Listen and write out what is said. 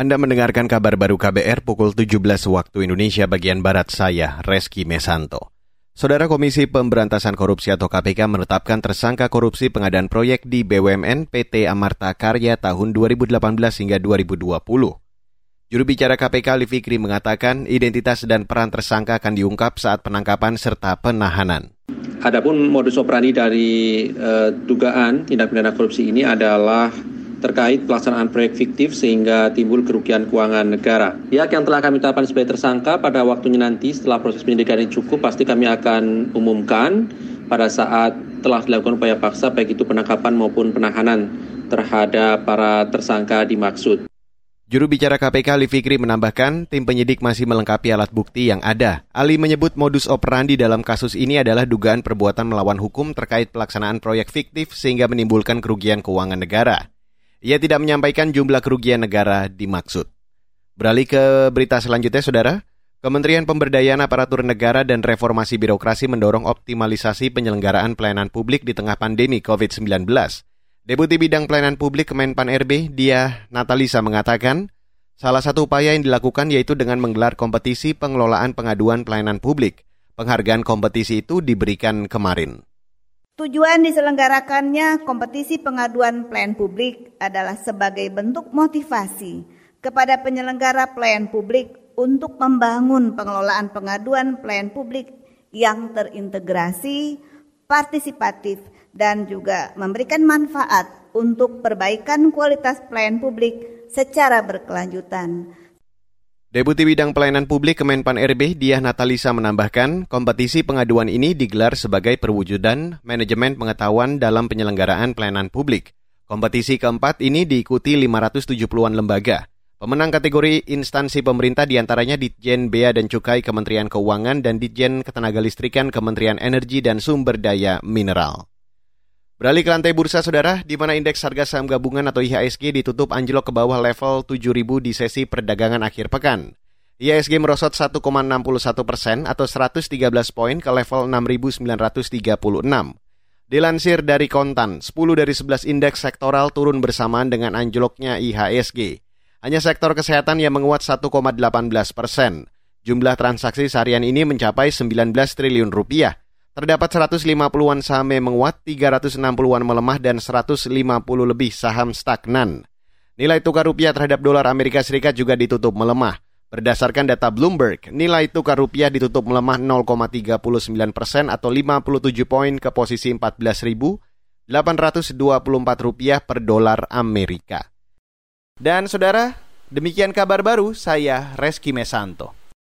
Anda mendengarkan kabar baru KBR pukul 17 waktu Indonesia bagian Barat saya, Reski Mesanto. Saudara Komisi Pemberantasan Korupsi atau KPK menetapkan tersangka korupsi pengadaan proyek di BUMN PT Amarta Karya tahun 2018 hingga 2020. Juru bicara KPK Ali Fikri mengatakan identitas dan peran tersangka akan diungkap saat penangkapan serta penahanan. Adapun modus operandi dari uh, dugaan tindak pidana korupsi ini adalah terkait pelaksanaan proyek fiktif sehingga timbul kerugian keuangan negara. Pihak yang telah kami tetapkan sebagai tersangka pada waktunya nanti setelah proses penyidikan ini cukup pasti kami akan umumkan pada saat telah dilakukan upaya paksa baik itu penangkapan maupun penahanan terhadap para tersangka dimaksud. Juru bicara KPK Ali Fikri menambahkan, tim penyidik masih melengkapi alat bukti yang ada. Ali menyebut modus operandi dalam kasus ini adalah dugaan perbuatan melawan hukum terkait pelaksanaan proyek fiktif sehingga menimbulkan kerugian keuangan negara. Ia tidak menyampaikan jumlah kerugian negara dimaksud. Beralih ke berita selanjutnya, Saudara. Kementerian Pemberdayaan Aparatur Negara dan Reformasi Birokrasi mendorong optimalisasi penyelenggaraan pelayanan publik di tengah pandemi COVID-19. Deputi Bidang Pelayanan Publik Kemenpan RB, Dia Natalisa mengatakan, salah satu upaya yang dilakukan yaitu dengan menggelar kompetisi pengelolaan pengaduan pelayanan publik. Penghargaan kompetisi itu diberikan kemarin. Tujuan diselenggarakannya kompetisi pengaduan pelayan publik adalah sebagai bentuk motivasi kepada penyelenggara pelayan publik untuk membangun pengelolaan pengaduan pelayan publik yang terintegrasi, partisipatif, dan juga memberikan manfaat untuk perbaikan kualitas pelayan publik secara berkelanjutan Deputi Bidang Pelayanan Publik Kemenpan RB Diah Natalisa menambahkan, kompetisi pengaduan ini digelar sebagai perwujudan manajemen pengetahuan dalam penyelenggaraan pelayanan publik. Kompetisi keempat ini diikuti 570-an lembaga. Pemenang kategori instansi pemerintah di antaranya Ditjen Bea dan Cukai Kementerian Keuangan dan Ditjen Ketenagalistrikan Kementerian Energi dan Sumber Daya Mineral. Beralih ke lantai bursa, saudara, di mana indeks harga saham gabungan atau IHSG ditutup anjlok ke bawah level 7.000 di sesi perdagangan akhir pekan. IHSG merosot 1,61 persen atau 113 poin ke level 6.936. Dilansir dari kontan, 10 dari 11 indeks sektoral turun bersamaan dengan anjloknya IHSG. Hanya sektor kesehatan yang menguat 1,18 persen. Jumlah transaksi seharian ini mencapai 19 triliun rupiah Terdapat 150-an saham yang menguat, 360-an melemah, dan 150 lebih saham stagnan. Nilai tukar rupiah terhadap dolar Amerika Serikat juga ditutup melemah. Berdasarkan data Bloomberg, nilai tukar rupiah ditutup melemah 0,39 persen atau 57 poin ke posisi 14.824 rupiah per dolar Amerika. Dan saudara, demikian kabar baru saya Reski Mesanto.